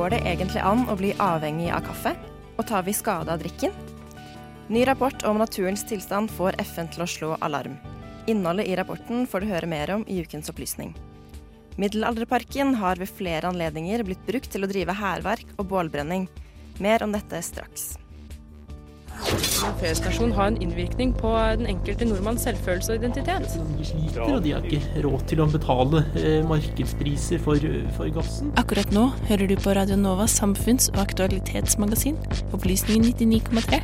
Går det egentlig an å bli avhengig av kaffe? Og tar vi skade av drikken? Ny rapport om naturens tilstand får FN til å slå alarm. Innholdet i rapporten får du høre mer om i ukens opplysning. Middelalderparken har ved flere anledninger blitt brukt til å drive hærverk og bålbrenning. Mer om dette straks. Feriestasjon har en innvirkning på den enkelte nordmanns selvfølelse og identitet. De sliter, og de har ikke råd til å betale eh, markedspriser for, for, gassen. Akkurat nå hører du på Radio Novas samfunns- og aktualitetsmagasin, Opplysningen 99,3.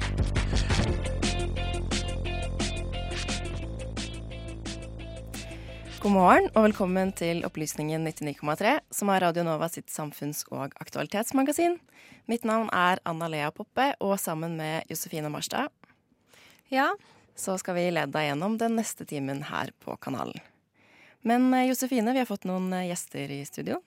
God morgen og velkommen til Opplysningen 99,3, som er Radio Nova sitt samfunns- og aktualitetsmagasin. Mitt navn er Anna Lea Poppe, og sammen med Josefine Marstad ja, så skal vi lede deg gjennom den neste timen her på kanalen. Men eh, Josefine, vi har fått noen eh, gjester i studio.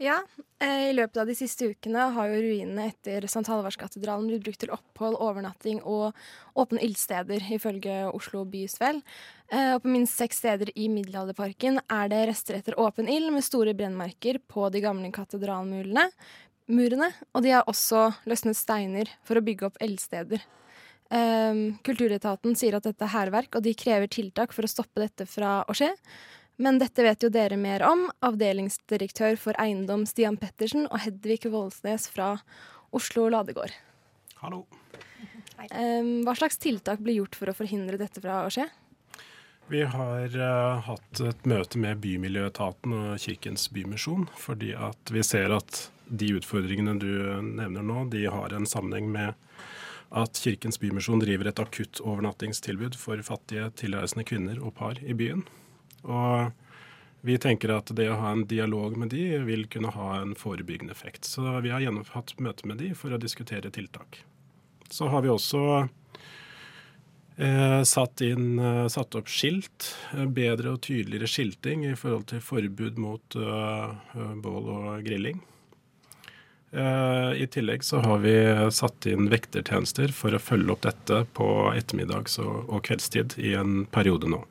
Ja, eh, i løpet av de siste ukene har jo ruinene etter St. Halvardskatedralen blitt brukt til opphold, overnatting og åpne ildsteder, ifølge Oslo bys vel. Og på minst seks steder i Middelalderparken er det rester etter åpen ild med store brennmerker på de gamle katedralmurene, murene, og de har også løsnet steiner for å bygge opp eldsteder. Um, Kulturetaten sier at dette er hærverk, og de krever tiltak for å stoppe dette fra å skje. Men dette vet jo dere mer om. Avdelingsdirektør for eiendom Stian Pettersen og Hedvig Voldsnes fra Oslo Ladegård. Hallo. Um, hva slags tiltak blir gjort for å forhindre dette fra å skje? Vi har uh, hatt et møte med Bymiljøetaten og Kirkens Bymisjon, fordi at vi ser at de utfordringene du nevner nå, de har en sammenheng med at Kirkens Bymisjon driver et akutt overnattingstilbud for fattige tilreisende kvinner og par i byen. Og vi tenker at det å ha en dialog med de vil kunne ha en forebyggende effekt. Så vi har hatt møte med de for å diskutere tiltak. Så har vi også eh, satt, inn, eh, satt, opp skilt. Eh, bedre og tydeligere skilting i forhold til forbud mot bål og grilling. Eh, I tillegg så har vi satt inn vektertjenester for å følge opp dette på ettermiddags- og kveldstid i en periode nå.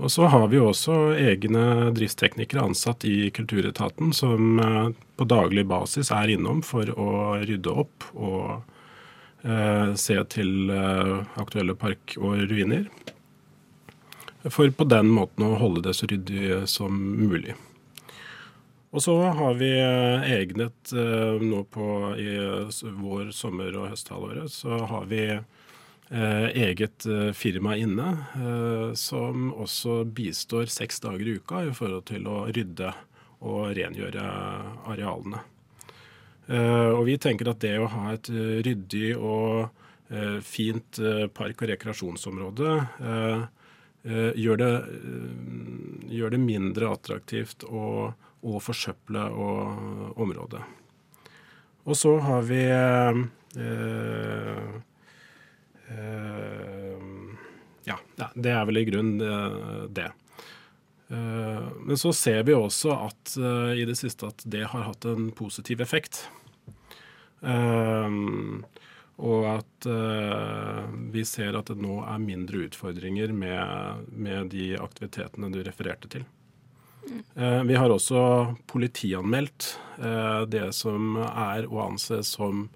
Og så har vi også egne driftsteknikere ansatt i Kulturetaten som eh, på daglig basis er innom for å rydde opp og eh, se til eh, aktuelle park og ruiner. For på den måten å holde det så ryddig som mulig. Og så har vi eh, egnet eh, nå på i vår, sommer- og høsthalvåret, så har vi eh, eget firma inne som også bistår seks dager i uka i forhold til å rydde og rengjøre arealene. Og vi tenker at det å ha et ryddig og fint park- og rekreasjonsområde gjør det, gjør det mindre attraktivt å å forsøple området. Og så har vi eh, eh, ja, det er vel i grunnen eh, det. Eh, men så ser vi også at eh, i det siste at det har hatt en positiv effekt. Og at vi ser at det nå er mindre utfordringer med, med de aktivitetene du refererte til. Eh, vi har også politianmeldt eh, det som er å anse som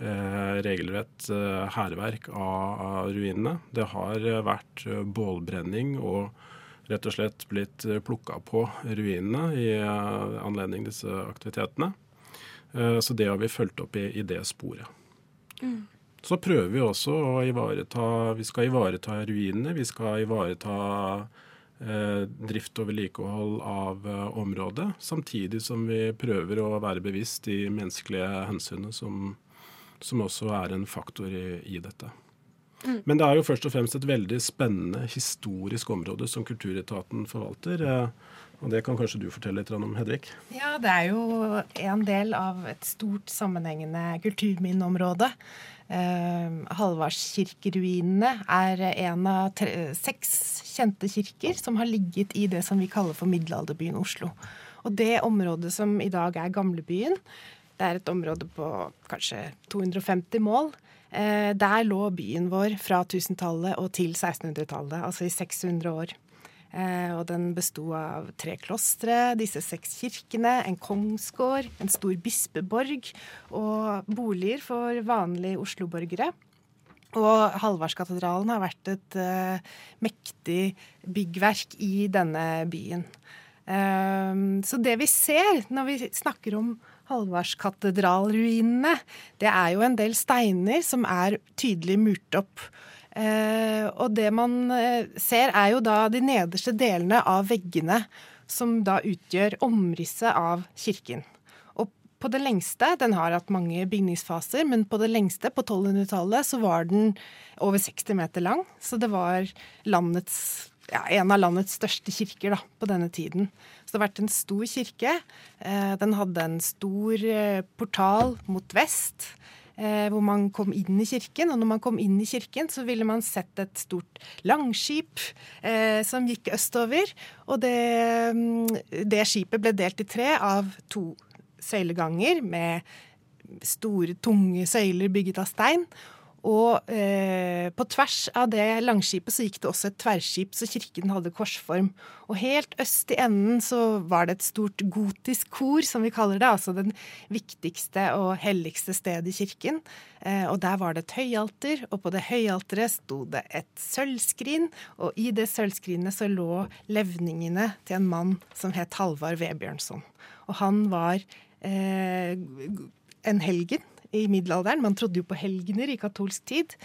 eh, regelrett hærverk av ruinene. Det har vært bålbrenning og rett og slett blitt plukka på ruinene i anledning disse aktivitetene. Så det har vi fulgt opp i, i det sporet. Mm. Så prøver vi også å ivareta Vi skal ivareta ruinene. Vi skal ivareta eh, drift og vedlikehold av eh, området, samtidig som vi prøver å være bevisst de menneskelige hensynene som, som også er en faktor i, i dette. Mm. Men det er jo først og fremst et veldig spennende historisk område som Kulturetaten forvalter. eh, Og det kan kanskje du fortelle litt om, Hedvig? Ja, det er jo en del av et stort sammenhengende kulturminneområde. Eh, Halvardskirkeruinene er en av tre, seks kjente kirker som har ligget i det som vi kaller for middelalderbyen Oslo. Og det området som i dag er gamlebyen, det er et område på kanskje 250 mål. Eh, der lå byen vår fra 1000-tallet og til 1600-tallet, altså i 600 år. Eh, og den besto av tre klostre, disse seks kirkene, en kongsgård, en stor bispeborg og boliger for vanlige Oslo-borgere. Og Halvardskatedralen har vært et uh, mektig byggverk i denne byen. Um, så det vi ser når vi snakker om Halvardskatedralruinene, det er jo en del steiner som er tydelig murt opp. Eh, og det man eh, ser, er jo da de nederste delene av veggene, som da utgjør omrisset av kirken. Og på det lengste, den har hatt mange bygningsfaser, men på det lengste, på 1200-tallet, så var den over 60 meter lang. Så det var landets ja, en av landets største kirker da, på denne tiden. Så det har vært en stor kirke. Eh, den hadde en stor portal mot vest, hvor man kom inn i kirken. Og når man kom inn i kirken, så ville man sett et stort langskip eh, som gikk østover. Og det, mm, det skipet ble delt i tre av to søyleganger med store, tunge søyler bygget av stein. Og eh, på tvers av det langskipet så gikk det også et tverrskip, så kirken hadde korsform. Og helt øst i enden så var det et stort gotisk kor, som vi kaller det. Altså den viktigste og helligste stedet i kirken. Eh, og der var det et høyalter, og på det høyalteret sto det et sølvskrin. Og i det sølvskrinet så lå levningene til en mann som het Halvard Vebjørnson. Og han var eh, en helgen i middelalderen. Man trodde jo på helgener i katolsk tid.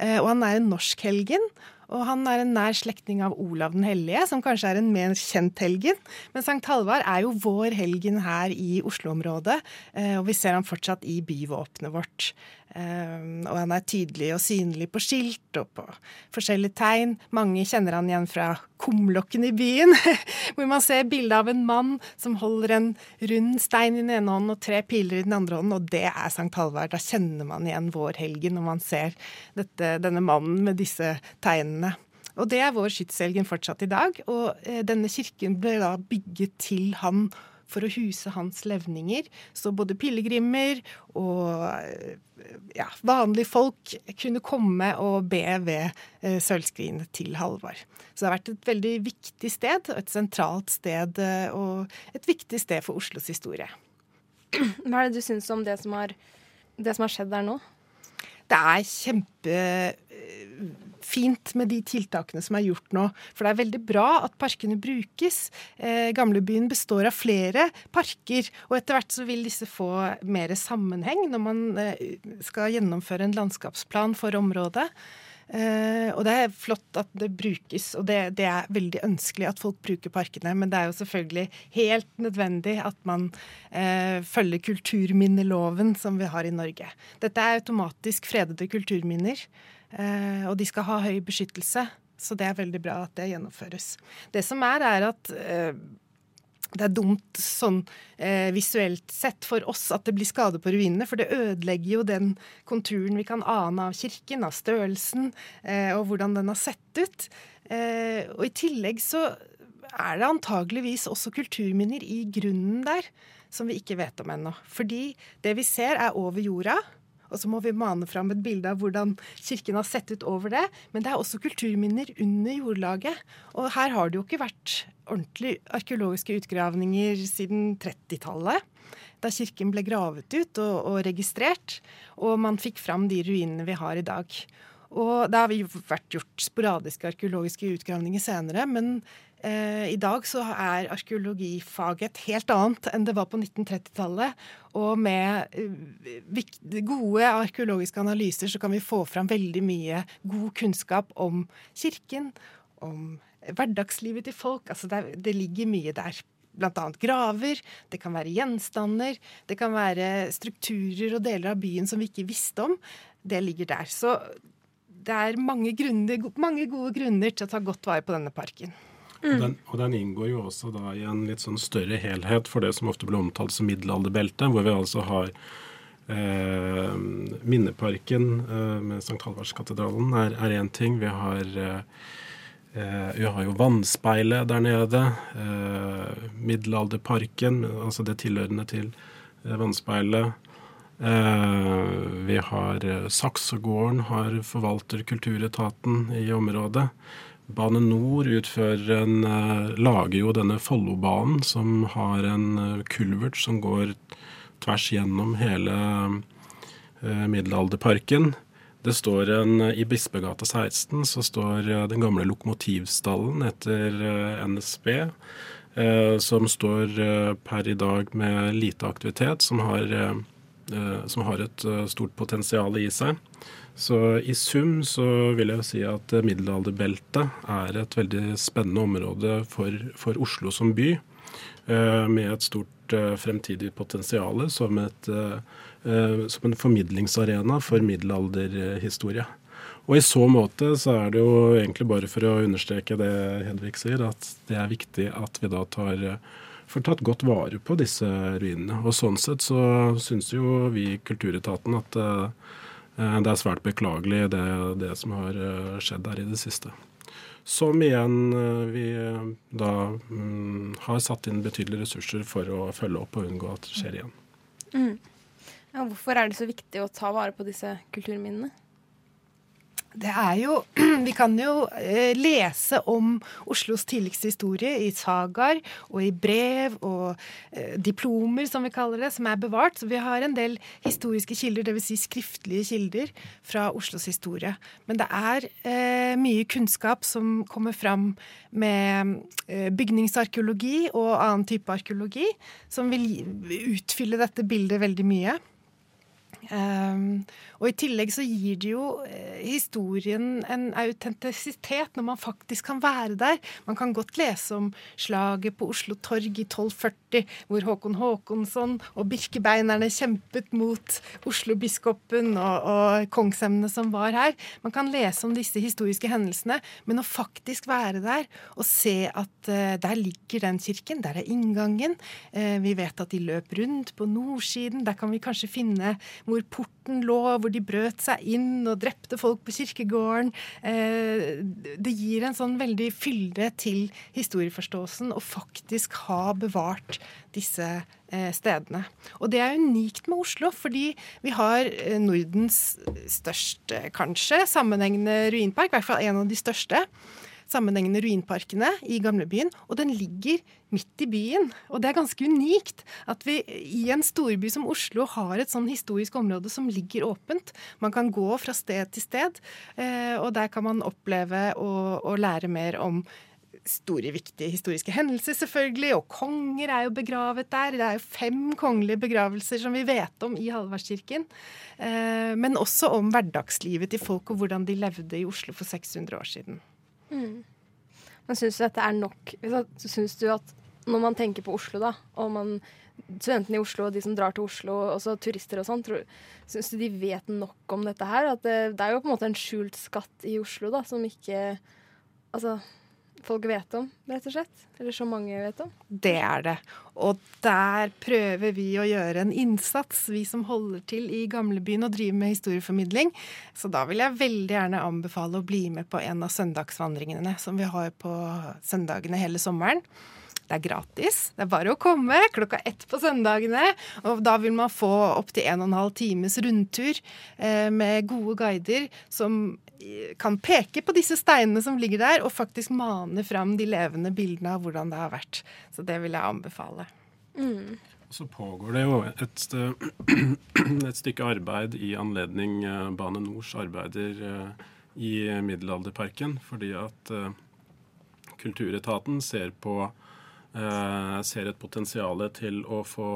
Eh, og han er en norsk helgen. Og han er en nær slektning av Olav den hellige, som kanskje er en mer kjent helgen. Men Sankt Halvard er jo vår helgen her i Oslo-området, eh, og vi ser han fortsatt i byvåpenet vårt. Eh, og han er tydelig og synlig på skilt og på forskjellige tegn. Mange kjenner han igjen fra kumlokken i byen, hvor man ser bilde av en mann som holder en rund stein i den ene hånden og tre piler i den andre hånden, og det er Sankt Halvard. Da kjenner man igjen vår helgen når man ser dette, denne mannen med disse tegnene. Og det er vår skytshelgen fortsatt i dag. Og eh, denne kirken ble da bygget til han for å huse hans levninger. Så både pilegrimer og eh, ja, vanlige folk kunne komme og be ved eh, sølvskrinet til Halvard. Så det har vært et veldig viktig sted, et sentralt sted eh, og et viktig sted for Oslos historie. Hva er det du syns om det som har, det som har skjedd der nå? Det er kjempefint med de tiltakene som er gjort nå. For det er veldig bra at parkene brukes. Eh, Gamlebyen består av flere parker, og etter hvert så vil disse få mer sammenheng når man eh, skal gjennomføre en landskapsplan for området. Eh, og det er flott at det brukes, og det, det, er veldig ønskelig at folk bruker parkene. Men det er jo selvfølgelig helt nødvendig at man eh, følger kulturminneloven som vi har i Norge. Dette er automatisk fredede kulturminner, og de skal ha høy beskyttelse. Så det er veldig bra at det gjennomføres. Det som er, er at eh, det er dumt sånn eh, visuelt sett for oss at det blir skade på ruinene, for det ødelegger jo den konturen vi kan ane av kirken, av størrelsen eh, og hvordan den har sett ut. Eh, og i tillegg så er det antageligvis også kulturminner i grunnen der som vi ikke vet om ennå. Fordi det vi ser er over jorda. Og så må vi mane fram et bilde av hvordan kirken har sett ut over det. Men det er også kulturminner under jordlaget. Og her har det jo ikke vært ordentlige arkeologiske utgravninger siden 30-tallet. Da kirken ble gravet ut og, og, registrert, og man fikk fram de ruinene vi har i dag. Og det har vært gjort sporadiske arkeologiske utgravninger senere, men i dag så er arkeologifaget et helt annet enn det var på 1930-tallet. Og med uh, gode arkeologiske analyser så kan vi få fram veldig mye god kunnskap om kirken, om hverdagslivet til folk. Altså det, det ligger mye der. Annet graver, det kan være gjenstander, det kan være strukturer og deler av byen som vi ikke visste om. Det ligger der. Så det er mange, grunner, mange gode grunner til å ta godt vare på denne parken. Og, den, og, den, inngår jo også da i en litt sånn større helhet for det som ofte blir omtalt som middelalderbeltet, hvor vi altså har eh, Minneparken eh, med St. Halvardskatedralen er én ting. Vi har eh, vi har jo vannspeilet der nede. Eh, middelalderparken, altså det tilhørende til eh, vannspeilet. Eh, vi har Saksegården har forvalter kulturetaten i området. Bane Nor utfører en, eh, lager jo denne Follobanen, som har en kulvert som går tvers gjennom hele middelalderparken. Det står en, I Bispegata 16 så står den gamle lokomotivstallen etter NSB, som står per i dag med lite aktivitet, som har Eh, som har et eh, stort potensial i seg. Så i sum så vil jeg si at middelalderbeltet er et veldig spennende område for, for Oslo som by. Eh, med et stort fremtidig potensial som, et, som en formidlingsarena for middelalderhistorie. Og i så måte så er det jo egentlig bare for å understreke det Hedvig sier, at det er viktig at vi da tar får tatt godt vare på disse ruinene. Og Sånn sett så syns jo vi i Kulturetaten at uh, det er svært beklagelig det, det som har uh, skjedd der i det siste. Som igjen uh, vi da mm, har satt inn betydelige ressurser for å følge opp og unngå at det skjer igjen. Mm. Ja, hvorfor er det så viktig å ta vare på disse kulturminnene? Det er jo Vi kan jo eh, lese om Oslos tidligste historie i sagaer og i brev og eh, diplomer, som vi kaller det, som er bevart. Så vi har en del historiske kilder, dvs. Si skriftlige kilder fra Oslos historie. Men det er eh, mye kunnskap som kommer fram med eh, bygningsarkeologi og annen type arkeologi, som vil utfylle dette bildet veldig mye. Um, og i tillegg så gir det jo eh, historien en autentisitet når man faktisk kan være der. Man kan godt lese om slaget på Oslo torg i 1240, hvor Håkon Håkonsson og birkebeinerne kjempet mot Oslo-biskopen og, og kongsemnene som var her. Man kan lese om disse historiske hendelsene, men å faktisk være der og se at uh, der ligger den kirken, der er inngangen. Uh, vi vet at de løp rundt på nordsiden. Der kan vi kanskje finne hvor porten lå, hvor de brøt seg inn og drepte folk på kirkegården. Eh, det gir en sånn veldig fylde til historieforståelsen å faktisk ha bevart disse eh, stedene. Og det er unikt med Oslo, fordi vi har eh, Nordens største, kanskje, sammenhengende ruinpark, i hvert fall en av de største sammenhengende ruinparkene i gamlebyen, og den ligger midt i byen. Og det er ganske unikt at vi i en storby som Oslo har et sånn historisk område som ligger åpent. Man kan gå fra sted til sted, eh, og der kan man oppleve og, lære mer om store, viktige historiske hendelser, selvfølgelig. Og konger er jo begravet der. Det er jo fem kongelige begravelser som vi vet om i Hallvardskirken. Eh, men også om hverdagslivet til folk og hvordan de levde i Oslo for 600 år siden. Mm. Men syns du dette er nok? Syns du at når man tenker på Oslo, da, og man, studentene i Oslo og de som drar til Oslo, også turister og sånn, syns du de vet nok om dette her? At det, det, er jo på en måte en skjult skatt i Oslo da, som ikke Altså folk vet om, rett og slett? Eller så mange vet om? Det er det. Og der prøver vi å gjøre en innsats, vi som holder til i gamlebyen og driver med historieformidling. Så da vil jeg veldig gjerne anbefale å bli med på en av søndagsvandringene som vi har på søndagene hele sommeren. Det er gratis. Det er bare å komme klokka ett på søndagene. Og da vil man få opptil en og en halv times rundtur eh, med gode guider som eh, kan peke på disse steinene som ligger der, og faktisk mane fram de levende bildene av hvordan det har vært. Så det vil jeg anbefale. Mm. Så pågår det jo et, et, stykke arbeid i anledning eh, Bane Nors arbeider i Middelalderparken, fordi at Kulturetaten ser på Eh, ser et potensial til å få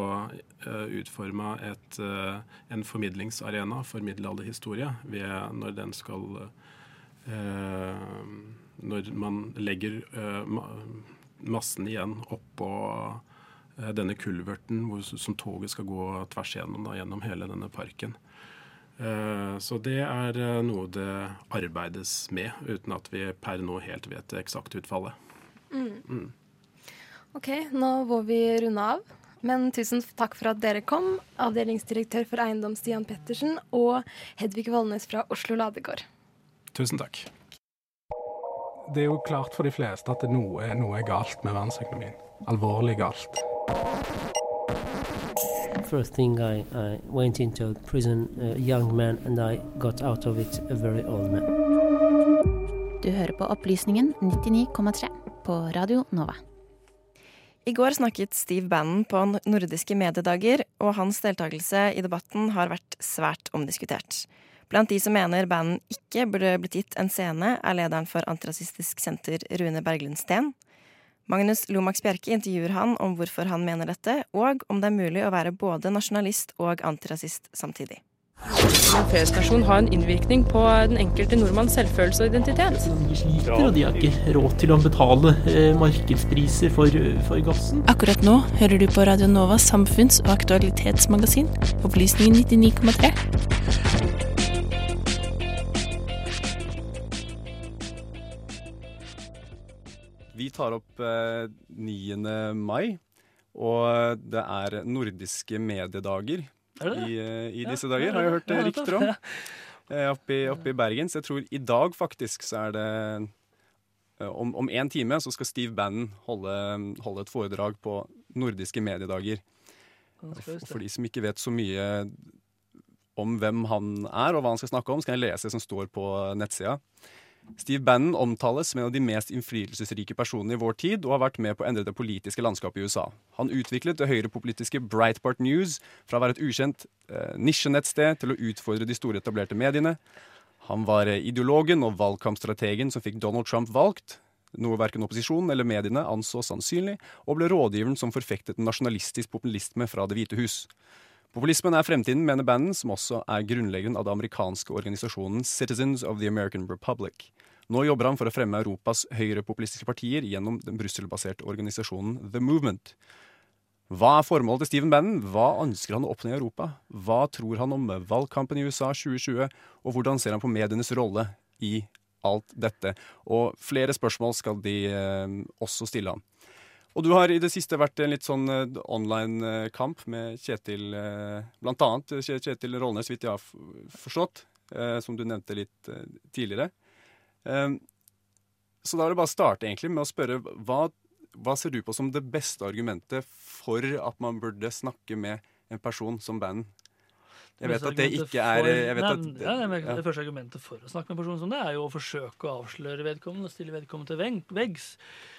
uh, utforma uh, en formidlingsarena for middelalderhistorie når den skal når man legger massen igjen oppå denne kulverten hvor, som toget skal gå tvers gjennom, da, gjennom hele denne parken. Så det er noe det arbeides med, uten at vi per nå helt vet det eksakte utfallet. Mm. Mm. OK, nå må vi runde av. Men tusen takk for at dere kom, avdelingsdirektør for eiendom Stian Pettersen og Hedvig Vollnes fra Oslo Ladegård. Tusen takk. Det er jo klart for de fleste at noe, noe er galt med verdensøkonomien. Alvorlig galt. First thing I, I went into prison, a young man, and I got out of it a very old man. Du hører på Opplysningen 99,3 på Radio Nova. I går snakket Steve Bannon på nordiske mediedager, og hans deltakelse i debatten har vært svært omdiskutert. Blant de som mener Bannon ikke burde blitt gitt en scene, er lederen for Antirasistisk Senter, Rune Berglund Steen. Magnus Lomax Bjerke intervjuer han om hvorfor han mener dette, og om det er mulig å være både nasjonalist og antirasist samtidig. En fredsnasjon har en innvirkning på den enkelte nordmanns selvfølelse og identitet. De sliter, og de har ikke råd til å betale eh, markedspriser for, for, gassen. Akkurat nå hører du på Radio Novas samfunns- og aktualitetsmagasin, Opplysningen 99,3. Vi tar opp eh, 9. mai, og det er nordiske mediedager er? I, eh, i disse dager, har jeg hørt det eh, rykter om. Eh, Oppe i, oppe i Bergen. Så jeg tror i dag faktisk så er det om, én time så skal Steve Bannon holde, holde et foredrag på nordiske mediedager. For de som ikke vet så mye om hvem han er og hva han skal snakke om, så kan jeg lese det som står på nettsida. Steve Bannon omtales som en av de mest innflytelsesrike personene i vår tid, og har vært med på å endre det politiske landskapet i USA. Han utviklet det høyrepopulistiske Breitbart News fra å være et ukjent eh, nisjenettsted til å utfordre de store etablerte mediene. Han var ideologen og valgkampstrategen som fikk Donald Trump valgt, noe verken opposisjonen eller mediene anså sannsynlig, og ble rådgiveren som forfektet nasjonalistisk populisme fra Det hvite hus. Populismen er fremtiden, mener Bannon, som også er grunnleggeren av det amerikanske organisasjonen Citizens of the American Republic. Nå jobber han for å fremme Europas høyrepopulistiske partier gjennom den Brussel-baserte organisasjonen The Movement. Hva er formålet til Stephen Bannon? Hva ønsker han å oppnå i Europa? Hva tror han om valgkampen i USA 2020, og hvordan ser han på medienes rolle i alt dette? Og flere spørsmål skal de eh, også stille ham. Og du har i det siste vært en litt sånn eh, online-kamp med Kjetil eh, Blant annet Kjetil Rollnes, vidt jeg har forstått, eh, som du nevnte litt eh, tidligere. Eh, Så da er det bare å starte egentlig med å spørre hva, hva ser du på som det beste argumentet for at man burde snakke med en person som Bannon? Jeg vet at det ikke er jeg vet at, men- ja, men. Det første argumentet for å snakke med en person som det, er jo å forsøke å avsløre vedkommende, stille vedkommende til veggs.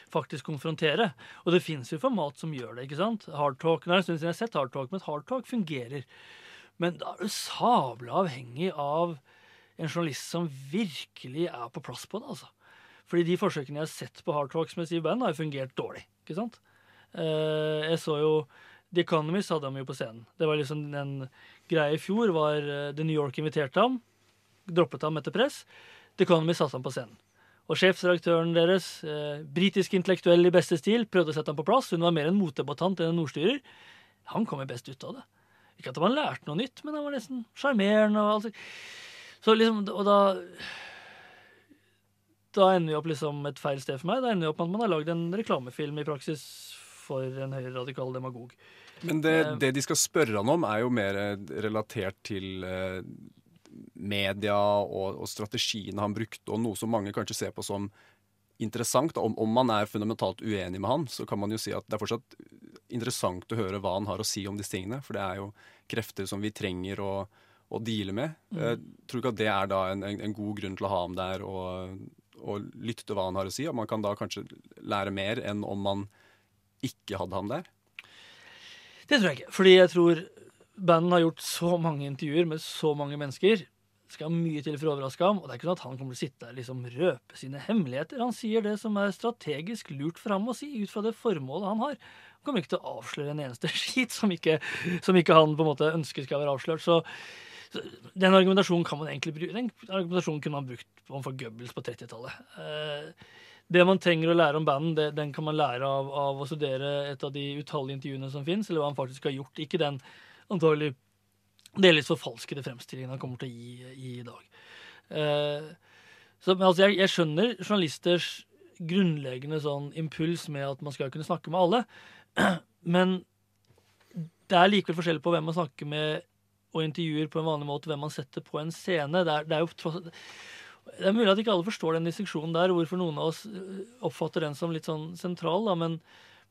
Faktisk konfrontere. Og det fins jo format som gjør det. ikke sant? Hardtalk, Det er en stund siden jeg har sett hardtalk, men hardtalk fungerer. Men da er du sabla avhengig av en journalist som virkelig er på plass på det. altså. Fordi de forsøkene jeg har sett på hardtalks med Steve Band, har jo fungert dårlig. ikke sant? Eh, jeg så jo The Economist hadde ham jo på scenen. Det var liksom en greie i fjor var eh, The New York inviterte ham, droppet ham etter press. The Economist satte ham på scenen. Og sjefsredaktøren deres, eh, britisk intellektuell i beste stil, prøvde å sette ham på plass. Hun var mer en motdebattant enn en ordstyrer. Han kom jo best ut av det. Ikke at han lærte noe nytt, men han var nesten sjarmerende. og alt. Så liksom, og da Da ender vi opp liksom et feil sted for meg. Da ender vi opp med at man har lagd en reklamefilm i praksis for en høyreradikal demagog. Men det, Eh, det de skal spørre han om, er jo mer eh, relatert til eh, media og, og strategiene han brukte, og noe som mange kanskje ser på som interessant. Da. Om, om man er fundamentalt uenig med han, så kan man jo si at det er fortsatt interessant å høre hva han har å si om disse tingene. For det er jo krefter som vi trenger å, å deale med. Mm. Jeg tror ikke at det er da en, en, en god grunn til å ha ham der og, og lytte til hva han har å si. Og man kan da kanskje lære mer enn om man ikke hadde ham der. Det tror jeg ikke. Fordi jeg tror bandet har gjort så mange intervjuer med så mange mennesker. Det skal mye til for å overraske ham. Og det er ikke sånn at han kommer til å sitte der og liksom røpe sine hemmeligheter. Han sier det som er strategisk lurt for ham å si, ut fra det formålet han har. Han kommer ikke til å avsløre en eneste skit som ikke, som ikke han på en måte ønsker skal være avslørt. Så, Den argumentasjonen kan man egentlig bruke Den argumentasjonen kunne man brukt overfor Goebbels på 30-tallet. Det man trenger å lære om banden, det, den kan man lære av, av, å studere et av de utallige intervjuene som fins, eller hva han faktisk har gjort. Ikke den antagelig delvis forfalskede fremstillingen han kommer til å gi, i dag. Eh, så, men altså, jeg, jeg skjønner journalisters grunnleggende sånn impuls med at man skal kunne snakke med alle, men det er likevel forskjell på hvem man snakker med og intervjuer på en vanlig måte, hvem man setter på en scene. Det er, det er jo det er mulig at ikke alle forstår den distinksjonen der, hvorfor noen av oss øh, oppfatter den som litt sånn sentral, da, men,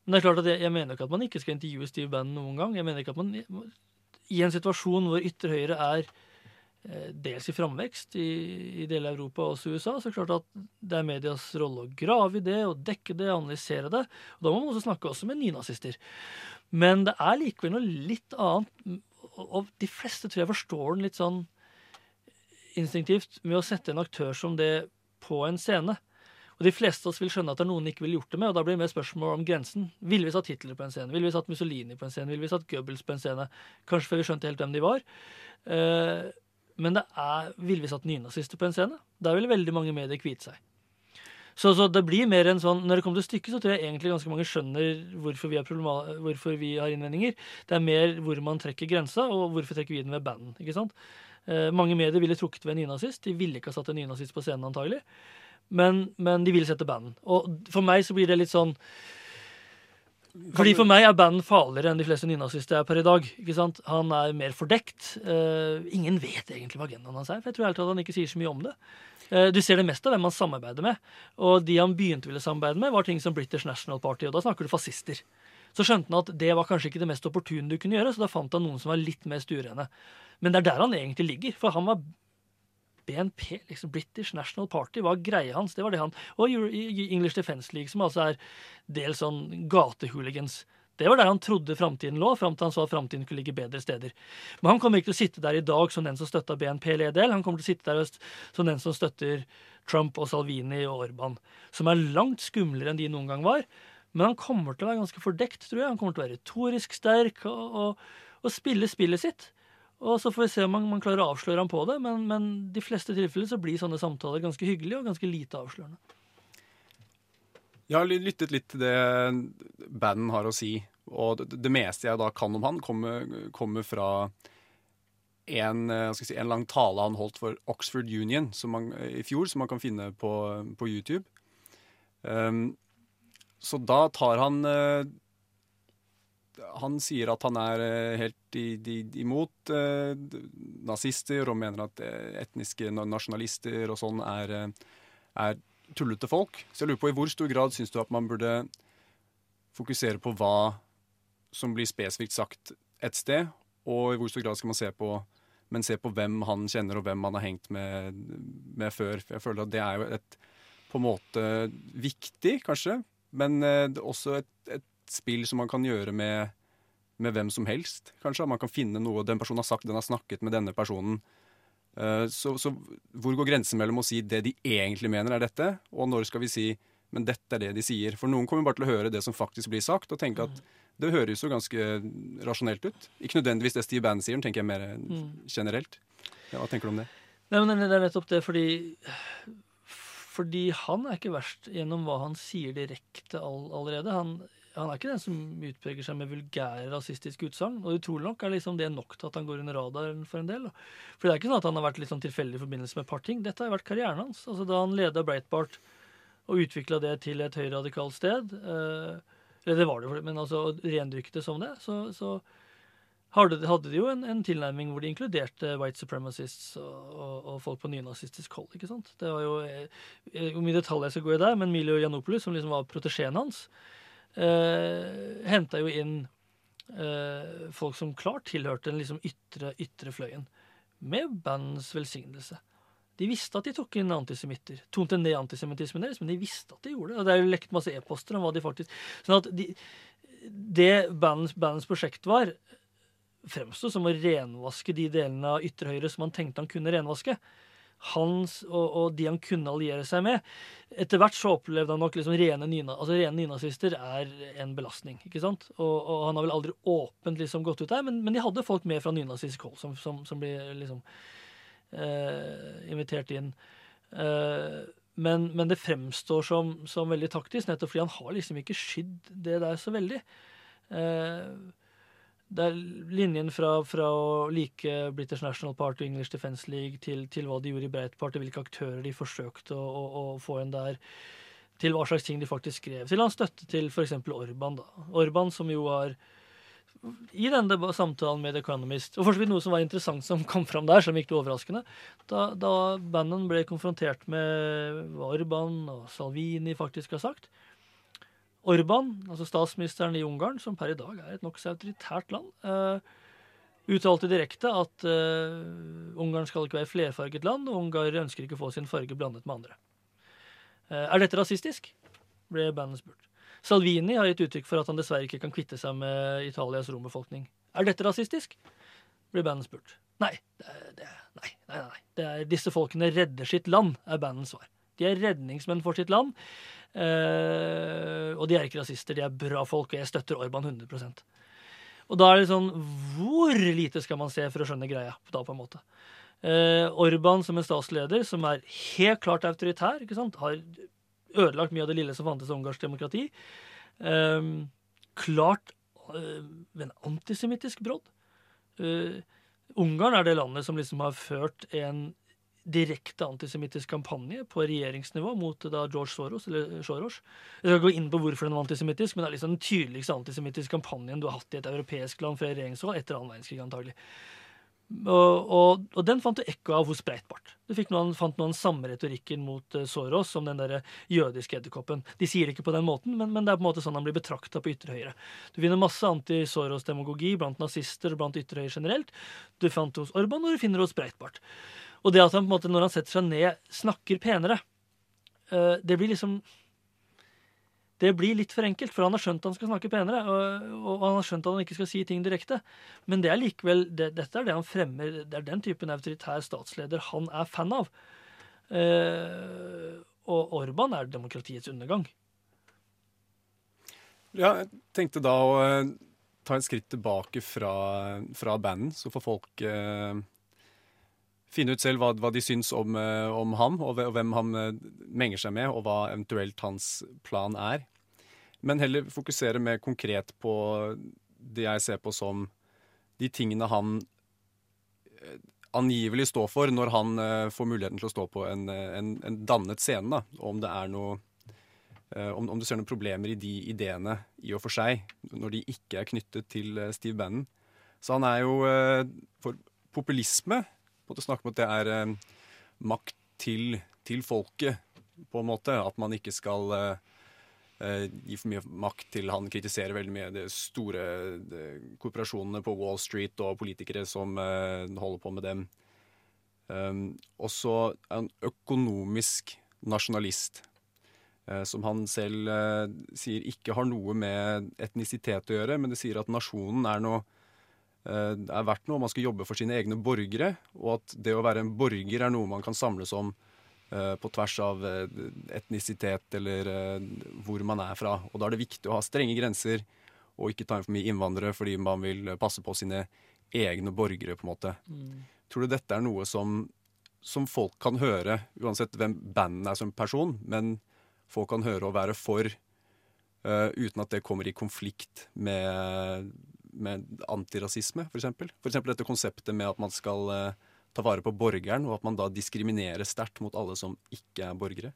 men det er klart at jeg, jeg mener ikke at man ikke skal intervjue Steve Bannon noen gang. Jeg mener ikke at man i en situasjon hvor ytre høyre er eh, dels i framvekst i, i deler av Europa og også USA, så er det klart at det er medias rolle å grave i det og dekke det, analysere det. Og Da må man også snakke også med nynazister. Men det er likevel noe litt annet, og de fleste tror jeg forstår den litt sånn instinktivt med å sette en aktør som det på en scene. Og De fleste av oss vil skjønne at det er noen ikke ville gjort det med. og Da blir det mer spørsmål om grensen. Ville vi satt Hitler på en scene? Ville vi satt Mussolini på en scene? Ville vi satt Goebbels på en scene? Kanskje før vi skjønte helt hvem de var. Eh, men det er, ville vi satt nynazister på en scene? Der ville veldig mange medier kvite seg. Så, så, det blir mer en sånn, Når det kommer til stykket, så tror jeg egentlig ganske mange skjønner hvorfor vi, hvorfor vi har innvendinger. Det er mer hvor man trekker grensa, og hvorfor trekker vi den ved banden. ikke sant? Eh, mange medier ville trukket ved en nynazist. De ville ikke ha satt en nynazist på scenen, antagelig. Men, men de ville sette banden. Og for meg så blir det litt sånn fordi For meg er banden farligere enn de fleste nynazister er per i dag. ikke sant? Han er mer fordekt. Uh, ingen vet egentlig hva agendaen hans er. for jeg tror helt at han ikke sier så mye om det. Uh, du ser det mest av hvem han samarbeider med. Og de han begynte ville samarbeide med, var ting som British National Party. Og da snakker du fascister. Så skjønte han at det var kanskje ikke det mest opportune du kunne gjøre, så da fant han noen som var litt mer stuerene. Men det er der han egentlig ligger. For han var BNP, liksom British National Party, var greia hans. Det var det han Og English Defence League, som altså er dels sånn gatehooligans. Det var der han trodde framtiden lå, fram til han så at framtiden kunne ligge bedre steder. Men han kommer ikke til å sitte der i dag som den som støtta BNP-LDL. Han kommer til å sitte der som den som støtter Trump og Salvini og Orban, som er langt skumlere enn de noen gang var. Men han kommer til å være ganske fordekt, tror jeg. Han kommer til å være retorisk sterk og, og, og spille spillet sitt. Og så får vi se om man, man klarer å avsløre ham på det, men, men de fleste tilfeller så blir sånne samtaler ganske hyggelige og ganske lite avslørende. Jeg har lyttet litt til det banden har å si, og det, det meste jeg da kan om han, kommer, kommer fra en, eh, si, en, lang tale han holdt for Oxford Union man, i fjor, som man kan finne på, på YouTube. Um, så da tar han uh, han sier at han er eh, helt i, i, imot eh, nazister og mener at eh, etniske nasjonalister og sånn er, eh, er, tullete folk. Så jeg lurer på i hvor stor grad syns du at man burde fokusere på hva som blir spesifikt sagt et sted, og i hvor stor grad skal man se på men se på hvem han kjenner og hvem han har hengt med, med før. Jeg føler at det er jo et på en måte viktig, kanskje, men det er også et, et spill som man kan gjøre med, med, hvem som helst, kanskje. Man kan finne noe den personen har sagt, den har snakket med denne personen. Uh, så, så, hvor går grensen mellom å si det de egentlig mener er dette, og når skal vi si men dette er det de sier? For noen kommer bare til å høre det som faktisk blir sagt, og tenke at det høres jo ganske rasjonelt ut. Ikke nødvendigvis det Steve Bannon sier, tenker jeg mer mm. generelt. Ja, hva tenker du om det? Nei, men Det er nettopp det, fordi fordi han er ikke verst gjennom hva han sier direkte all, allerede. Han, han er ikke den som utpreger seg med vulgære rasistiske utsagn. Og utrolig nok er liksom det nok til at han går under radaren for en del. For det er ikke sånn at han har vært litt sånn tilfeldig i forbindelse med et par ting. Dette har vært karrieren hans. Altså Da han leda Breitbart og utvikla det til et høyradikalt sted eh, Eller det var det, men altså rendyrket det som det, så, så hadde, hadde de jo en, en, tilnærming hvor de inkluderte white supremacists og, og, og folk på nynazistisk hold. ikke sant? Det var jo, eh, Hvor mye detalj jeg skal gå i der, men Milio Janopoulos, som liksom var protesjeen hans, eh, henta jo inn eh, folk som klart tilhørte den liksom ytre, ytre fløyen, med bandens velsignelse. De visste at de tok inn antisemitter. Tonte ned antisemittismen deres, men de visste at de gjorde det. Og det er jo lekt masse e-poster om hva de faktisk Sånn at de, det bandens prosjekt var, fremsto som å renvaske de delene av ytre høyre som han tenkte han kunne renvaske. hans og, og de han kunne alliere seg med. Etter hvert så opplevde han nok liksom rene, nyna, altså rene nynazister er en belastning. ikke sant? Og, og han har vel aldri åpent liksom gått ut der, men, men de hadde folk med fra nynazistisk hold som, som, som ble liksom eh, invitert inn. Eh, men, men, det fremstår som, som, veldig taktisk, nettopp fordi han har liksom ikke skydd det der så veldig. Eh, det er linjen fra, fra, å like British National Party og English Defence League til, til hva de gjorde i Breitbart, hvilke aktører de forsøkte å, å, å, få inn der, til hva slags ting de faktisk skrev. Til hans støtte til f.eks. Orban. da. Orban som jo har i denne samtalen med The Economist, og for så vidt noe som var interessant som kom fram der, som gikk det overraskende, da, da Bannon ble konfrontert med hva Orban og Salvini faktisk har sagt, Orban, altså statsministeren i Ungarn, som per i dag er et nokså autoritært land, uh, uttalte direkte at uh, Ungarn skal ikke være flerfarget land, og ungarere ønsker ikke å få sin farge blandet med andre. Uh, er dette rasistisk? ble bandet spurt. Salvini har gitt uttrykk for at han dessverre ikke kan kvitte seg med Italias rombefolkning. Er dette rasistisk? blir bandet spurt. Nei, det, det, nei, nei, nei. Er, disse folkene redder sitt land, er bandets svar. De er redningsmenn for sitt land. Uh, og de er ikke rasister, de er bra folk, og jeg støtter Orban 100% Og da er det sånn Hvor lite skal man se for å skjønne greia? da på en måte? Uh, Orban som en statsleder som er helt klart autoritær, ikke sant? har ødelagt mye av det lille som fantes i ungarsk demokrati. Uh, klart en antisemittisk brodd. Ungarn er det landet som liksom har ført en direkte antisemittisk kampanje på regjeringsnivå mot da George Soros. eller Soros. Jeg skal gå inn på hvorfor den var antisemittisk, men det er liksom den tydeligste antisemittiske kampanjen du har hatt i et europeisk land fra regjeringshold etter annen verdenskrig, antagelig. Og, og, og, den fant du ekko av hos Breitbart. Du noen, fant noen samme retorikken mot uh, Soros som den der jødiske edderkoppen. De sier det ikke på den måten, men, men, det er på en måte sånn han blir betrakta på ytre høyre. Du finner masse anti-Soros-demagogi blant nazister og blant ytre høyre generelt. Du fant det hos Orban, og du finner det hos Breitbart. Og det at han på en måte, når han setter seg ned, snakker penere, uh, det blir liksom det blir litt for enkelt, for han har skjønt at han skal snakke penere. Og, han har skjønt at han ikke skal si ting direkte. Men det er likevel, det, dette er det han fremmer. Det er den typen autoritær statsleder han er fan av. Uh, og Orban er demokratiets undergang. Ja, jeg tenkte da å uh, ta et skritt tilbake fra, fra banden, så får folk uh, finne ut selv hva, hva de syns om, eh, om, ham, og hvem han eh, menger seg med, og hva eventuelt hans plan er. Men heller fokusere mer konkret på det jeg ser på som de tingene han eh, angivelig står for når han får muligheten til å stå på en, en, en dannet scene. Da. Om det er noe om, om, du ser noen problemer i de ideene i og for seg, når de ikke er knyttet til Steve Bannon. Så han er jo for populisme måte snakke om at det er eh, makt til, til, folket, på en måte. At man ikke skal eh, eh gi for mye makt til Han kritiserer veldig mye de store de, korporasjonene på Wall Street og politikere som eh, holder på med dem. Um, og så er han økonomisk nasjonalist. Eh, som han selv eh, sier ikke har noe med etnisitet å gjøre, men det sier at nasjonen er noe er verdt noe. Man skal jobbe for sine egne borgere. Og at det å være en borger er noe man kan samles om eh, på tvers av eh, etnisitet eller hvor man er fra. Og da er det viktig å ha strenge grenser og ikke ta inn for mye innvandrere fordi man vil passe på sine egne borgere, på en måte. Mm. Tror du dette er noe som, som folk kan høre, uansett hvem bandet er som person, men folk kan høre og være for, uh, uten at det kommer i konflikt med med antirasisme, f.eks. F.eks. dette konseptet med at man skal uh, ta vare på borgeren, og at man da diskriminerer sterkt mot alle som ikke er borgere?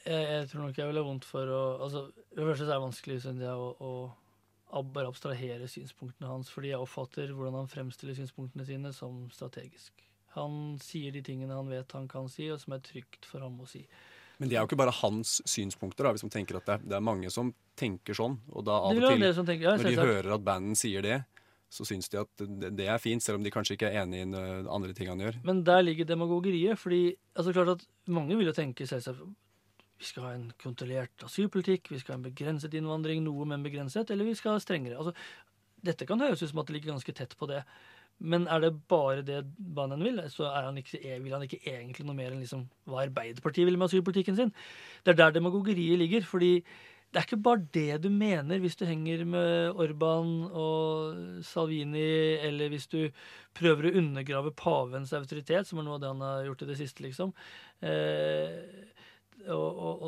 Jeg, jeg tror nok jeg ville vondt for å altså, det første er det vanskelig synes jeg, å, å bare abstrahere synspunktene hans, fordi jeg oppfatter hvordan han fremstiller synspunktene sine som strategisk. Han sier de tingene han vet han kan si, og som er trygt for ham å si. Men det er jo ikke bare hans synspunkter, da, hvis man tenker at det er, det er mange som tenker sånn. Og da av og til, ja, når de hører at banden sier det, så syns de at det, det, er fint, selv om de kanskje ikke er enig i andre ting han gjør. Men der ligger demagogeriet. fordi altså klart at mange vil jo tenke selvsagt vi skal ha en kontrollert asylpolitikk, vi skal ha en begrenset innvandring, noe men begrenset, eller vi skal ha strengere. Altså, dette kan høres ut som at det ligger ganske tett på det. Men er det bare det Banen vil, så han ikke, vil han ikke egentlig noe mer enn liksom hva Arbeiderpartiet vil med asylpolitikken sin. Det er der demagogeriet ligger. fordi det er ikke bare det du mener hvis du henger med Orban og Salvini, eller hvis du prøver å undergrave pavens autoritet, som er noe av det han har gjort i det siste, liksom. Eh, og, og,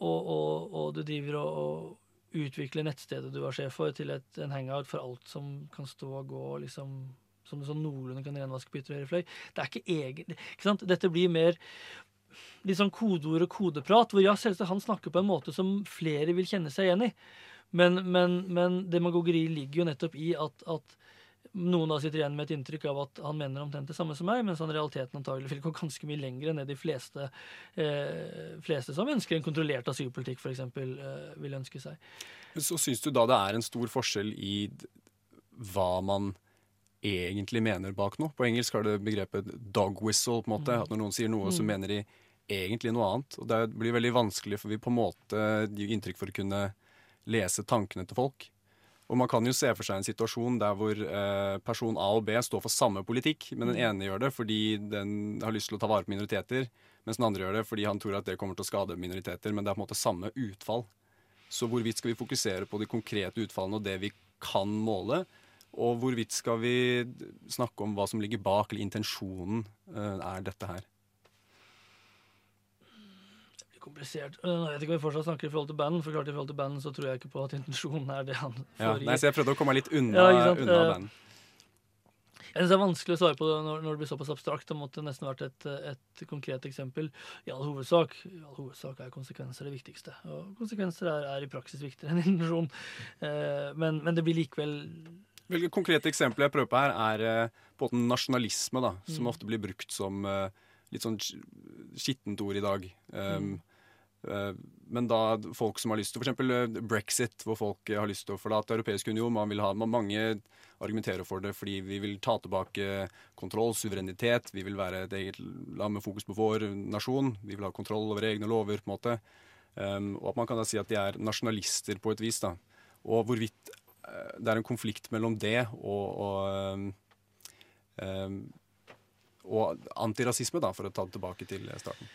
og, og, du driver og utvikler nettstedet du var sjef for, til et, en hangout for alt som kan stå og gå liksom som du sånn noenlunde kan renvaske på høyre fløy. Det er ikke egen ikke sant? Dette blir mer litt sånn kodeord og kodeprat, hvor ja, selvsagt han snakker på en måte som flere vil kjenne seg igjen i. Men, men, men demagogeri ligger jo nettopp i at, at, noen da sitter igjen med et inntrykk av at han mener omtrent det samme som meg, mens han i realiteten antagelig vil gå ganske mye lenger enn det de fleste, eh, fleste som ønsker en kontrollert asylpolitikk, f.eks., eh, vil ønske seg. Så syns du da det er en stor forskjell i hva man egentlig mener bak noe? På engelsk har det begrepet 'dog whistle'. på en måte, mm. At når noen sier noe, så mm. mener de egentlig noe annet. Og det blir veldig vanskelig, for vi på en måte gir inntrykk for å kunne lese tankene til folk. Og man kan jo se for seg en situasjon der hvor eh, person A og B står for samme politikk, men den mm. ene gjør det fordi den har lyst til å ta vare på minoriteter, mens den andre gjør det fordi han tror at det kommer til å skade minoriteter. Men det er på en måte samme utfall. Så hvorvidt skal vi fokusere på de konkrete utfallene og det vi kan måle? Og hvorvidt skal vi snakke om hva som ligger bak, eller intensjonen eh, er dette her? Komplisert. Nå vet ikke om vi fortsatt snakker i forhold til banden, for klart i forhold til banden så tror jeg ikke på at intensjonen er det han får ja, nei, Så jeg prøvde å komme litt unna, ja, unna eh, banden. Jeg synes Det er vanskelig å svare på det når, når det blir såpass abstrakt. Det måtte nesten vært et, et konkret eksempel. I all hovedsak, i all hovedsak er konsekvenser det viktigste. Og konsekvenser er, er i praksis viktigere enn intensjon. Eh, men, men, det blir likevel Hvilke konkrete eksempler jeg prøver på her, er eh, på en måte nasjonalisme, da, som mm. ofte blir brukt som eh, litt sånn skittent ord i dag. Um, mm. Eh, men da folk som har lyst til f.eks. Eh, brexit, hvor folk har lyst til å forlate europeisk union man vil ha, Mange argumenterer for det fordi vi vil ta tilbake kontroll, suverenitet. Vi vil være et eget land med fokus på vår nasjon. Vi vil ha kontroll over egne lover. på en måte. Um, og at man kan da si at de er nasjonalister på et vis. da. Og hvorvidt det er en konflikt mellom det og, og, um, um, og antirasisme, da, for å ta det tilbake til starten.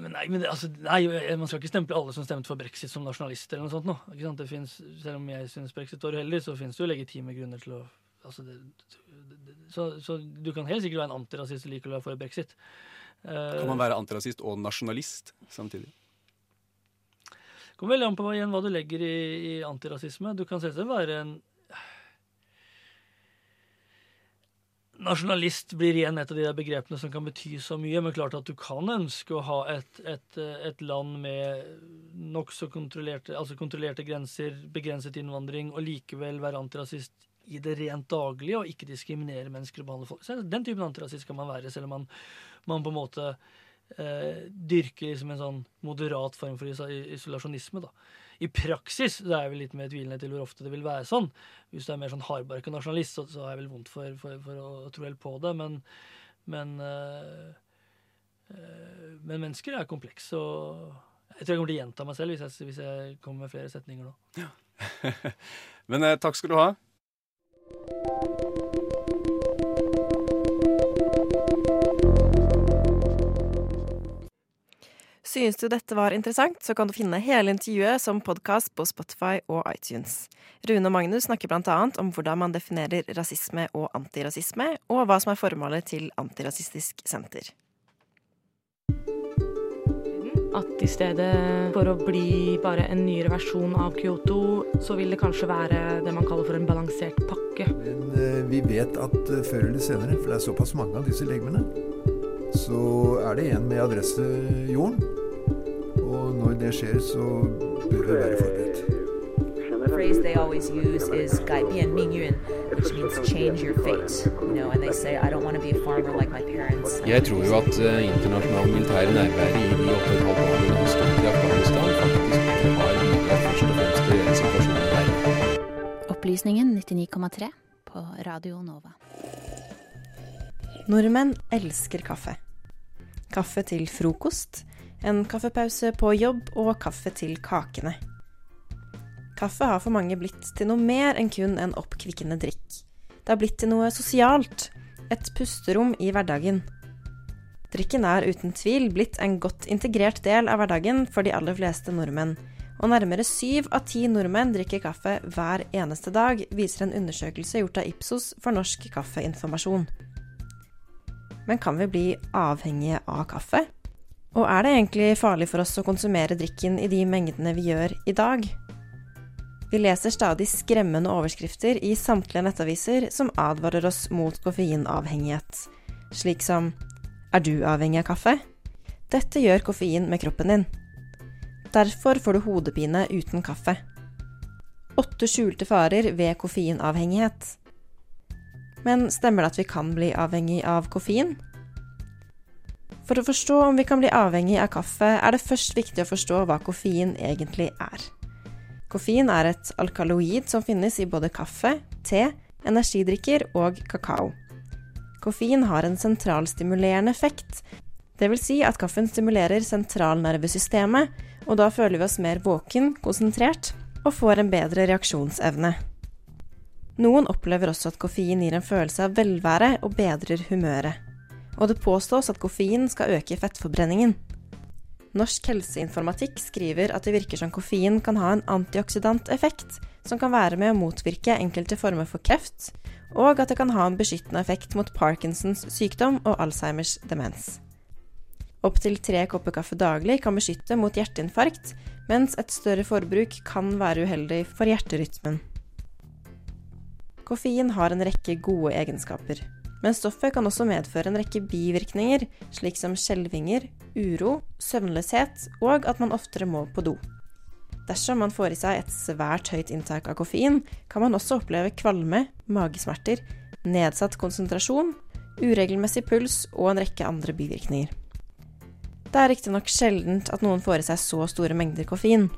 Men nei, men det, altså, nei, Man skal ikke stemple alle som stemte for brexit som nasjonalister. eller noe sånt nå. Ikke sant? Det finnes, selv om jeg syns brexit var uheldig, så finnes det jo legitime grunner til å altså det, det, så, så, du kan helt sikkert være en antirasist og likevel være for brexit. Uh, kan man være antirasist og nasjonalist samtidig? Det kommer veldig an på igjen hva du legger i, i antirasisme. Du kan selvsagt være en Nasjonalist blir igjen et av de der begrepene som kan bety så mye. Men klart at du kan ønske å ha et, et, et land med nokså kontrollerte, altså kontrollerte grenser, begrenset innvandring, og likevel være antirasist i det rent daglige og ikke diskriminere mennesker og behandle folk. Så den typen antirasist kan man være, selv om man, man på en måte eh, dyrker liksom en sånn moderat form for isolasjonisme. da i praksis så er jeg vel litt mer tvilende til hvor ofte det vil være sånn. Hvis du er mer sånn hardbarka nasjonalist, så, så har jeg vel vondt for, for, for, å tro helt på det. Men, men, øh, øh, men mennesker er komplekse. Og jeg tror jeg kommer til å gjenta meg selv hvis jeg, hvis jeg kommer med flere setninger nå. Ja. men eh, takk skal du ha. Synes du dette var interessant, så kan du finne hele intervjuet som podkast på Spotify og iTunes. Rune og Magnus snakker blant annet om hvordan man definerer rasisme og antirasisme, og hva som er formålet til Antirasistisk Senter. At i stedet for å bli bare en nyere versjon av Kyoto, så vil det kanskje være det man kaller for en balansert pakke. Men eh, vi vet at eh, før eller senere, for det er såpass mange av disse legemene, så er det en med adresse jorden når det skjer, så bør vi være forberedt. The phrase they always use is "gai bian ming yun," which means change your fate. You know, and they say, "I don't want to be a farmer like my parents." Jeg tror jo at uh, internasjonal militær i de åtte og i Afghanistan, faktisk har bidratt først og fremst til den situasjonen der. Opplysningen 99,3 på Radio Nova. Nordmenn elsker kaffe. Kaffe til frokost en kaffepause på jobb og kaffe til kakene. Kaffe har for mange blitt til noe mer enn kun en oppkvikkende drikk. Det har blitt til noe sosialt. Et pusterom i hverdagen. Drikken er uten tvil blitt en godt integrert del av hverdagen for de aller fleste nordmenn. Og nærmere syv av ti nordmenn drikker kaffe hver eneste dag, viser en undersøkelse gjort av Ipsos for Norsk Kaffeinformasjon. Men kan vi bli avhengige av kaffe? Og er det egentlig farlig for oss å konsumere drikken i de mengdene vi gjør i dag? Vi leser stadig skremmende overskrifter i samtlige nettaviser som advarer oss mot koffeinavhengighet, slik som Er du avhengig av kaffe? Dette gjør koffein med kroppen din. Derfor får du hodepine uten kaffe. Åtte skjulte farer ved koffeinavhengighet. Men stemmer det at vi kan bli avhengig av koffein? For å forstå om vi kan bli avhengig av kaffe, er det først viktig å forstå hva koffein egentlig er. Koffein er et alkaloid som finnes i både kaffe, te, energidrikker og kakao. Koffein har en sentralstimulerende effekt, dvs. Si at kaffen stimulerer sentralnervesystemet, og da føler vi oss mer våken, konsentrert og får en bedre reaksjonsevne. Noen opplever også at koffein gir en følelse av velvære og bedrer humøret. Og det påstås at koffein skal øke fettforbrenningen. Norsk helseinformatikk skriver at det virker som koffein kan ha en antioksidant effekt, som kan være med å motvirke enkelte former for kreft, og at det kan ha en beskyttende effekt mot Parkinsons sykdom og Alzheimers demens. Opptil tre kopper kaffe daglig kan beskytte mot hjerteinfarkt, mens et større forbruk kan være uheldig for hjerterytmen. Koffein har en rekke gode egenskaper, men stoffet kan også medføre en rekke bivirkninger, slik som skjelvinger, uro, søvnløshet og at man oftere må på do. Dersom man får i seg et svært høyt inntak av koffein, kan man også oppleve kvalme, magesmerter, nedsatt konsentrasjon, uregelmessig puls og en rekke andre bivirkninger. Det er riktignok sjeldent at noen får i seg så store mengder koffein.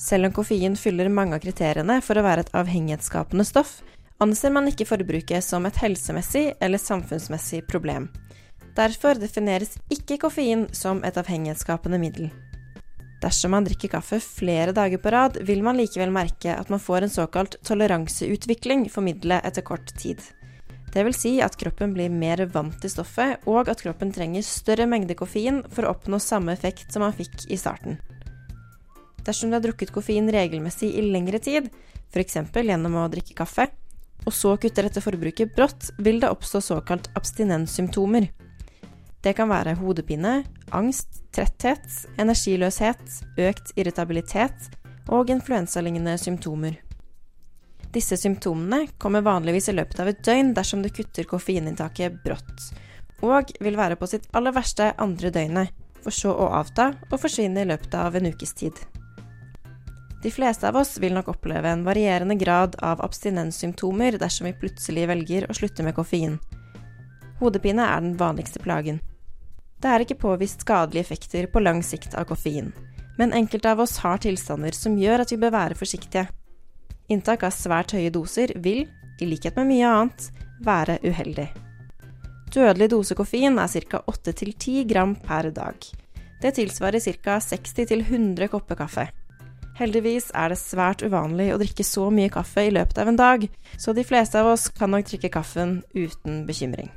Selv om koffein fyller mange av kriteriene for å være et avhengighetsskapende stoff, anser man ikke forbruket som et helsemessig eller samfunnsmessig problem. Derfor defineres ikke koffein som et avhengighetsskapende middel. Dersom man drikker kaffe flere dager på rad, vil man likevel merke at man får en såkalt toleranseutvikling for middelet etter kort tid. Det vil si at kroppen blir mer vant til stoffet, og at kroppen trenger større mengde koffein for å oppnå samme effekt som man fikk i starten. Dersom du har drukket koffein regelmessig i lengre tid, f.eks. gjennom å drikke kaffe, og så kutter dette forbruket brått, vil det oppstå såkalt abstinenssymptomer. Det kan være hodepine, angst, tretthet, energiløshet, økt irritabilitet og influensalignende symptomer. Disse symptomene kommer vanligvis i løpet av et døgn dersom du kutter koffeininntaket brått, og vil være på sitt aller verste andre døgnet, for så å avta og forsvinne i løpet av en ukes tid. De fleste av oss vil nok oppleve en varierende grad av abstinenssymptomer dersom vi plutselig velger å slutte med koffein. Hodepine er den vanligste plagen. Det er ikke påvist skadelige effekter på lang sikt av koffein, men enkelte av oss har tilstander som gjør at vi bør være forsiktige. Inntak av svært høye doser vil, i likhet med mye annet, være uheldig. Dødelig dose koffein er ca. 8-10 gram per dag. Det tilsvarer ca. 60-100 kopper kaffe. Heldigvis er det svært uvanlig å drikke så mye kaffe i løpet av en dag, så de fleste av oss kan nok drikke kaffen uten bekymring.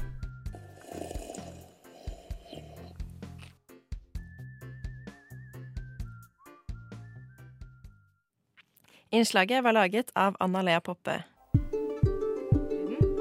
Innslaget var laget av Anna Lea Poppe.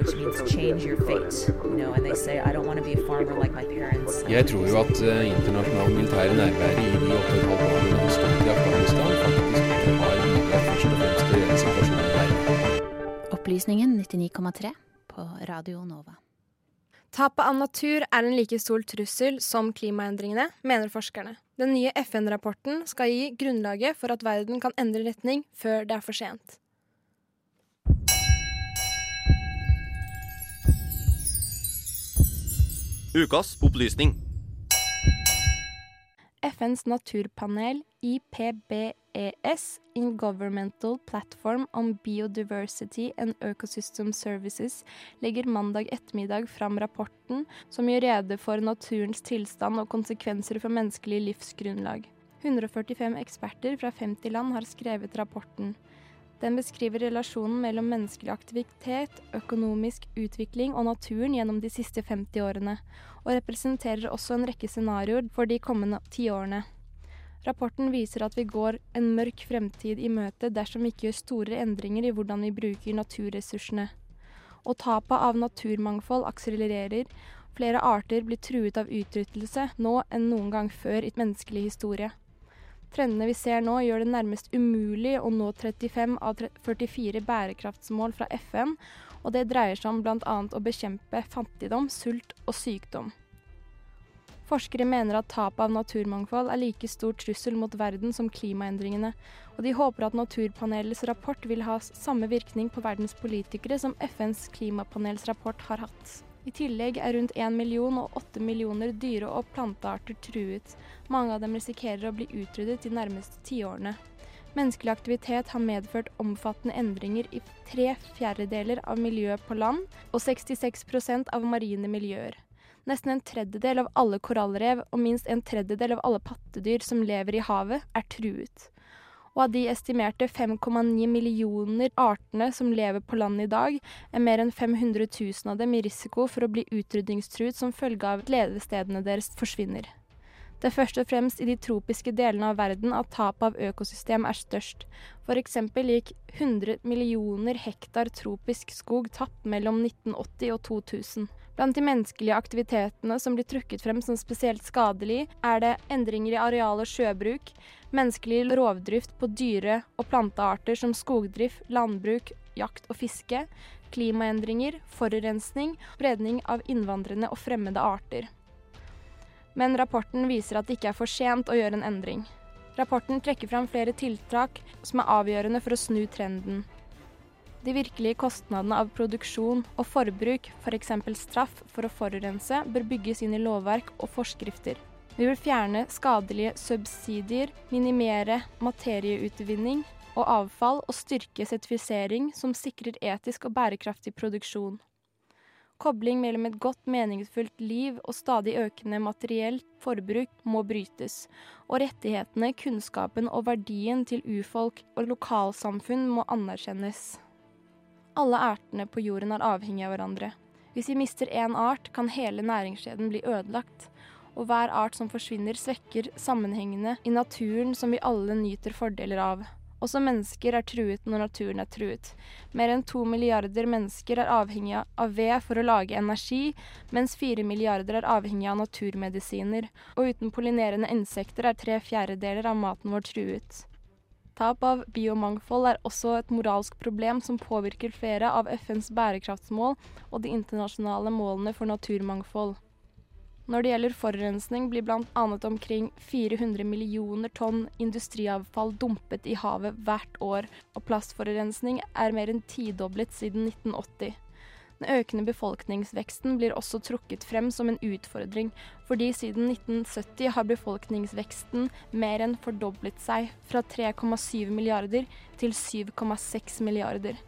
which means change your fate. You know, and they say, I don't want to be a farmer like my parents. Jeg tror jo at uh, internasjonal militære nærvær i de åtte og et halvt årene det har stått i Afghanistan, faktisk har bidratt først og fremst til gjøre situasjonen verre. Opplysningen 99,3 på Radio Nova. Tapet av natur er en like stor trussel som klimaendringene, mener forskerne. Den nye FN-rapporten skal gi grunnlaget for at verden kan endre retning før det er for sent. Ukas opplysning. FNs naturpanel IPBES, Intergovernmental Platform on Biodiversity and Ecosystem Services, legger mandag ettermiddag fram rapporten som gjør rede for naturens tilstand og konsekvenser for menneskelig livsgrunnlag. 145 eksperter fra 50 land har skrevet rapporten. Den beskriver relasjonen mellom menneskelig aktivitet, økonomisk utvikling og naturen gjennom de siste 50 årene, og representerer også en rekke scenarioer for de kommende tiårene. Rapporten viser at vi går en mørk fremtid i møte dersom vi ikke gjør store endringer i hvordan vi bruker naturressursene. Og tapet av naturmangfold akselererer, flere arter blir truet av utryttelse nå enn noen gang før i menneskelig historie. Trendene vi ser nå gjør det nærmest umulig å nå 35 av 44 bærekraftsmål fra FN, og det dreier seg om bl.a. å bekjempe fattigdom, sult og sykdom. Forskere mener at tapet av naturmangfold er like stor trussel mot verden som klimaendringene, og de håper at Naturpanelets rapport vil ha samme virkning på verdens politikere som FNs klimapanels rapport har hatt. I tillegg er rundt 1 million og 8 millioner dyre- og plantearter truet. Mange av dem risikerer å bli utryddet de nærmeste tiårene. Menneskelig aktivitet har medført omfattende endringer i tre fjerdedeler av miljøet på land og 66% av marine miljøer. Nesten en tredjedel av alle korallrev og minst en tredjedel av alle pattedyr som lever i havet, er truet og av de estimerte 5,9 millioner artene som lever på land i dag, er mer enn 500 000 av dem i risiko for å bli utrydningstruet som følge av at levestedene deres forsvinner. Det er først og fremst i de tropiske delene av verden at tapet av økosystem er størst. Eksempel gikk 100 millioner hektar tropisk skog tapt mellom 1980 og 2000. Blant de menneskelige aktivitetene som blir trukket frem som spesielt skadelig, er det endringer i areal og sjøbruk, menneskelig rovdrift på dyre- og plantearter som skogdrift, landbruk, jakt og fiske, klimaendringer, forurensning, spredning av innvandrende og fremmede arter. Men rapporten viser at det ikke er for sent å gjøre en endring. Rapporten trekker fram flere tiltak som er avgjørende for å snu trenden. De virkelige kostnadene av produksjon og forbruk, f.eks. For straff for å forurense, bør bygges inn i lovverk og forskrifter. Vi vil fjerne skadelige subsidier, minimere materieutvinning og avfall og styrke sertifisering som sikrer etisk og bærekraftig produksjon. Kobling mellom et godt, meningsfullt liv og stadig økende materielt forbruk må brytes, og rettighetene, kunnskapen og verdien til urfolk og lokalsamfunn må anerkjennes. Alle artene på jorden er avhengige av hverandre. Hvis vi mister én art, kan hele næringskjeden bli ødelagt, og hver art som forsvinner, svekker sammenhengene i naturen som vi alle nyter fordeler av. Også mennesker er truet når naturen er truet. Mer enn to milliarder mennesker er avhengige av ved for å lage energi, mens fire milliarder er avhengige av naturmedisiner. Og uten pollinerende insekter er tre fjerdedeler av maten vår truet. Tap av biomangfold er også et moralsk problem som påvirker flere av FNs bærekraftsmål og de internasjonale målene for naturmangfold. Når det gjelder forurensning, blir bl.a. omkring 400 millioner tonn industriavfall dumpet i havet hvert år, og plastforurensning er mer enn tidoblet siden 1980. Den økende befolkningsveksten blir også trukket frem som en utfordring, fordi siden 1970 har befolkningsveksten mer enn fordoblet seg, fra 3,7 milliarder til 7,6 milliarder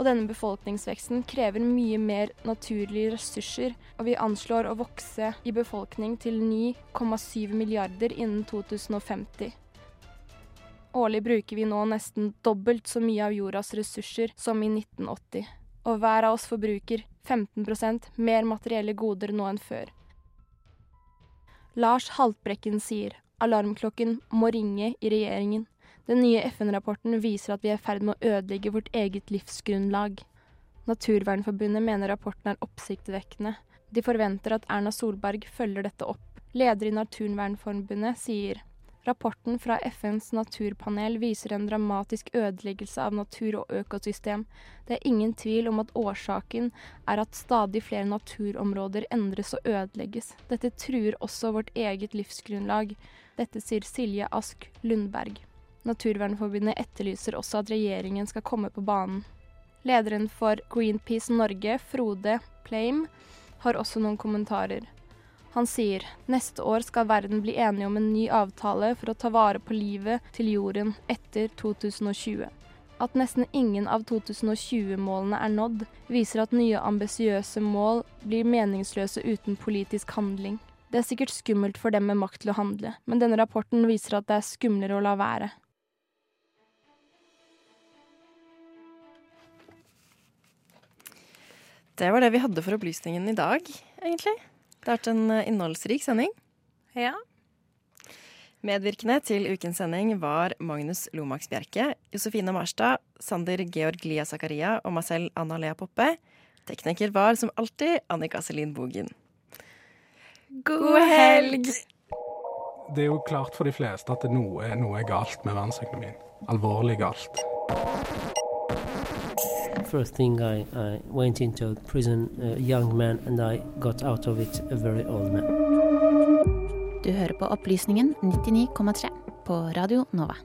og denne befolkningsveksten krever mye mer naturlige ressurser, og vi anslår å vokse i befolkning til 9,7 milliarder innen 2050. Årlig bruker vi nå nesten dobbelt så mye av jordas ressurser som i 1980, og hver av oss forbruker 15% mer materielle goder nå enn før. Lars Haltbrekken sier alarmklokken må ringe i regjeringen. Den nye FN-rapporten viser at vi er i ferd med å ødelegge vårt eget livsgrunnlag. Naturvernforbundet mener rapporten er oppsiktsvekkende. De forventer at Erna Solberg følger dette opp. Leder i Naturvernforbundet sier Rapporten fra FNs naturpanel viser en dramatisk ødeleggelse av natur og økosystem. Det er ingen tvil om at årsaken er at stadig flere naturområder endres og ødelegges. Dette truer også vårt eget livsgrunnlag. Dette sier Silje Ask Lundberg. Naturvernforbundet etterlyser også at regjeringen skal komme på banen. Lederen for Greenpeace Norge, Frode Pleim, har også noen kommentarer. Han sier neste år skal verden bli enige om en ny avtale for å ta vare på livet til jorden etter 2020. At nesten ingen av 2020-målene er nådd, viser at nye ambisiøse mål blir meningsløse uten politisk handling. Det er sikkert skummelt for dem med makt til å handle, men denne rapporten viser at det er skumlere å la være. Det var det vi hadde for opplysningen i dag, egentlig. Det har vært en eh, innholdsrik sending. Ja. Medvirkende til ukens sending var Magnus Lomax Bjerke, Josefine Marstad, Sander Georg Lia Zakaria og meg selv, Anna Lea Poppe. Tekniker var som alltid Annika Selin Bogen. God helg! Det er jo klart for de fleste at noe, noe er galt med verdensøkonomien. Alvorlig galt. First thing I, I went into prison, a young man, and I got out of it a very old man. Du hører på Opplysningen 99,3 på Radio Nova.